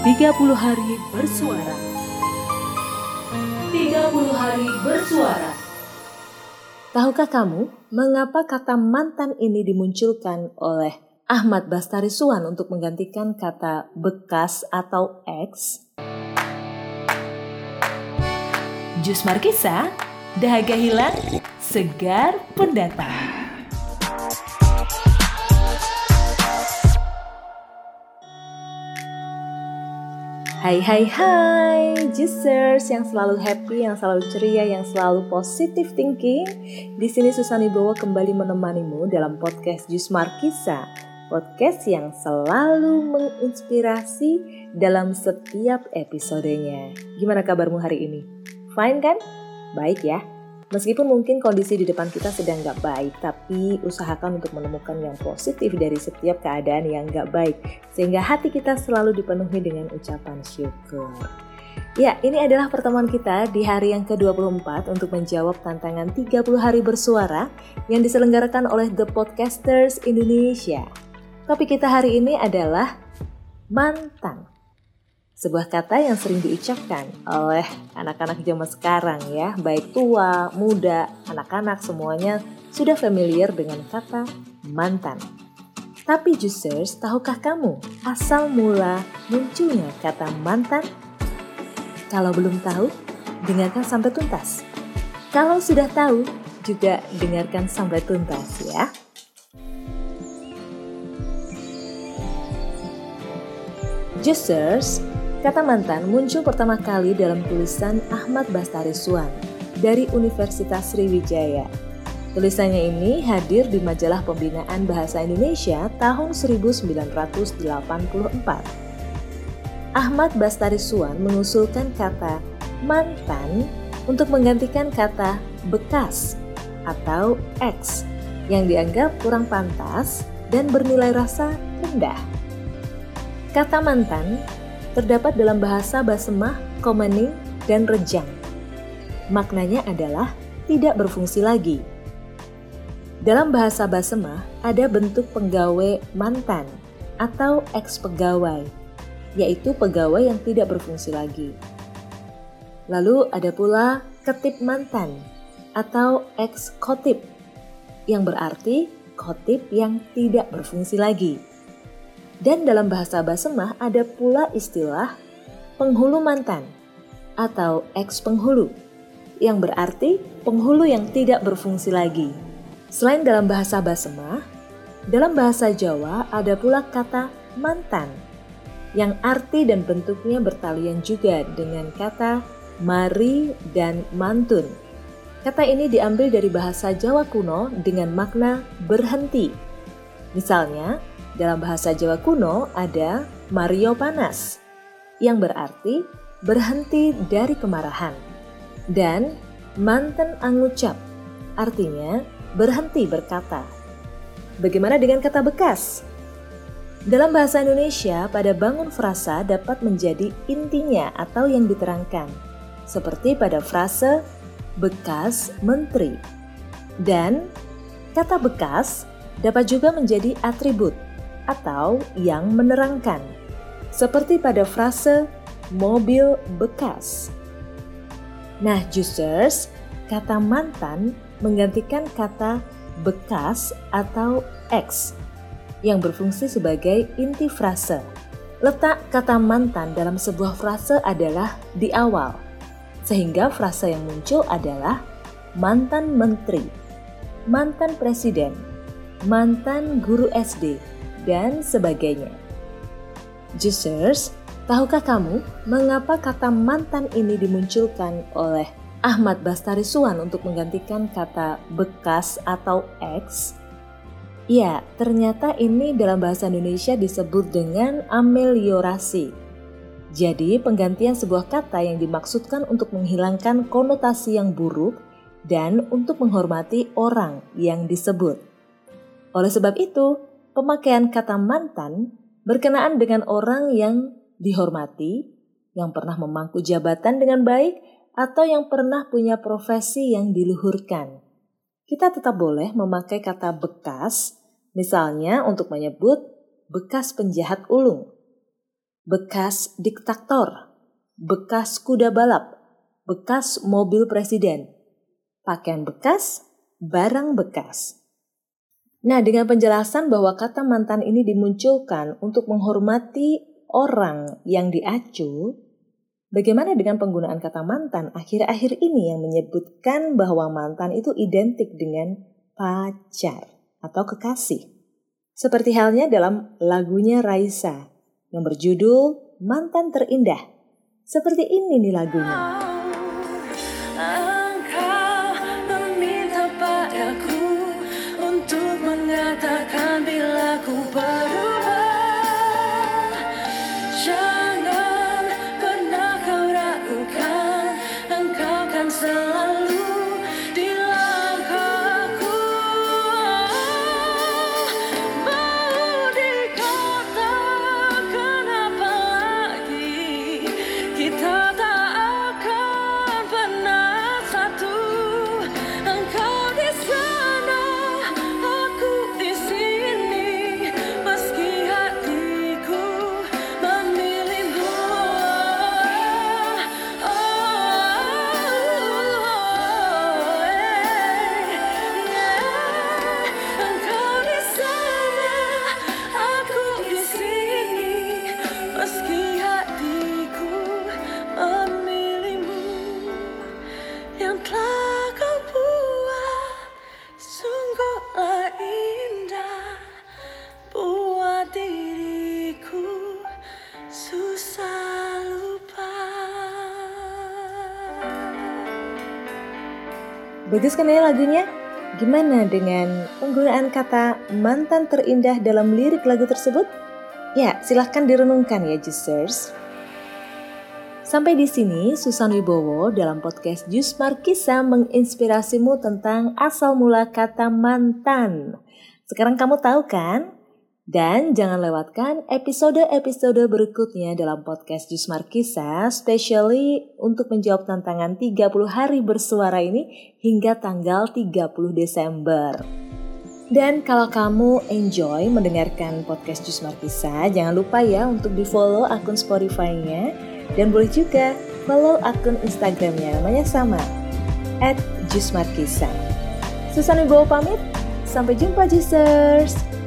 30 hari bersuara. 30 hari bersuara. Tahukah kamu mengapa kata mantan ini dimunculkan oleh Ahmad Bastari Suwan untuk menggantikan kata bekas atau ex? Jus Markisa, dahaga hilang, segar pendatang. Hai hai hai, Juicers yang selalu happy, yang selalu ceria, yang selalu positive thinking. Di sini Susani Bowo kembali menemanimu dalam podcast Jus Markisa. Podcast yang selalu menginspirasi dalam setiap episodenya. Gimana kabarmu hari ini? Fine kan? Baik ya. Meskipun mungkin kondisi di depan kita sedang nggak baik, tapi usahakan untuk menemukan yang positif dari setiap keadaan yang nggak baik, sehingga hati kita selalu dipenuhi dengan ucapan syukur. Ya, ini adalah pertemuan kita di hari yang ke-24 untuk menjawab tantangan 30 hari bersuara yang diselenggarakan oleh The Podcasters Indonesia. Topik kita hari ini adalah mantan sebuah kata yang sering diucapkan oleh anak-anak zaman sekarang ya, baik tua, muda, anak-anak semuanya sudah familiar dengan kata mantan. Tapi Juicers, tahukah kamu asal mula munculnya kata mantan? Kalau belum tahu, dengarkan sampai tuntas. Kalau sudah tahu, juga dengarkan sampai tuntas ya. Juicers, Kata mantan muncul pertama kali dalam tulisan Ahmad Bastari Suwan dari Universitas Sriwijaya. Tulisannya ini hadir di majalah Pembinaan Bahasa Indonesia tahun 1984. Ahmad Bastari Suwan mengusulkan kata mantan untuk menggantikan kata bekas atau ex yang dianggap kurang pantas dan bernilai rasa rendah. Kata mantan terdapat dalam bahasa Basemah, Komening, dan Rejang. Maknanya adalah tidak berfungsi lagi. Dalam bahasa Basemah ada bentuk pegawai mantan atau ex-pegawai, yaitu pegawai yang tidak berfungsi lagi. Lalu ada pula ketip mantan atau ex-kotip, yang berarti kotip yang tidak berfungsi lagi. Dan dalam bahasa Basemah ada pula istilah penghulu mantan atau ex penghulu yang berarti penghulu yang tidak berfungsi lagi. Selain dalam bahasa Basemah, dalam bahasa Jawa ada pula kata mantan yang arti dan bentuknya bertalian juga dengan kata mari dan mantun. Kata ini diambil dari bahasa Jawa kuno dengan makna berhenti. Misalnya, dalam bahasa Jawa kuno ada Mario Panas yang berarti berhenti dari kemarahan. Dan manten angucap artinya berhenti berkata. Bagaimana dengan kata bekas? Dalam bahasa Indonesia, pada bangun frasa dapat menjadi intinya atau yang diterangkan, seperti pada frase bekas menteri. Dan kata bekas dapat juga menjadi atribut atau yang menerangkan, seperti pada frase mobil bekas. Nah, juicers, kata mantan menggantikan kata bekas atau ex yang berfungsi sebagai inti frase. Letak kata mantan dalam sebuah frase adalah di awal, sehingga frase yang muncul adalah mantan menteri, mantan presiden, mantan guru SD, dan sebagainya. Juicers, tahukah kamu mengapa kata mantan ini dimunculkan oleh Ahmad Bastari Suwan untuk menggantikan kata bekas atau ex? Ya, ternyata ini dalam bahasa Indonesia disebut dengan ameliorasi. Jadi, penggantian sebuah kata yang dimaksudkan untuk menghilangkan konotasi yang buruk dan untuk menghormati orang yang disebut. Oleh sebab itu, pemakaian kata mantan berkenaan dengan orang yang dihormati, yang pernah memangku jabatan dengan baik, atau yang pernah punya profesi yang diluhurkan. Kita tetap boleh memakai kata bekas, misalnya untuk menyebut bekas penjahat ulung. bekas diktator, bekas kuda balap, bekas mobil presiden, pakaian bekas, barang bekas. Nah, dengan penjelasan bahwa kata mantan ini dimunculkan untuk menghormati orang yang diacu, bagaimana dengan penggunaan kata mantan akhir-akhir ini yang menyebutkan bahwa mantan itu identik dengan pacar atau kekasih? Seperti halnya dalam lagunya Raisa yang berjudul Mantan Terindah. Seperti ini nih lagunya. Bagus kan ya lagunya? Gimana dengan penggunaan kata mantan terindah dalam lirik lagu tersebut? Ya, silahkan direnungkan ya, Justers. Sampai di sini, Susan Wibowo dalam podcast Jus Markisa menginspirasimu tentang asal mula kata mantan. Sekarang kamu tahu kan dan jangan lewatkan episode-episode berikutnya dalam podcast Jus Markisa, specially untuk menjawab tantangan 30 hari bersuara ini hingga tanggal 30 Desember. Dan kalau kamu enjoy mendengarkan podcast Jus Markisa, jangan lupa ya untuk di follow akun Spotify-nya dan boleh juga follow akun Instagramnya namanya sama, at Jus Markisa. Susan Wibowo pamit, sampai jumpa Jusers!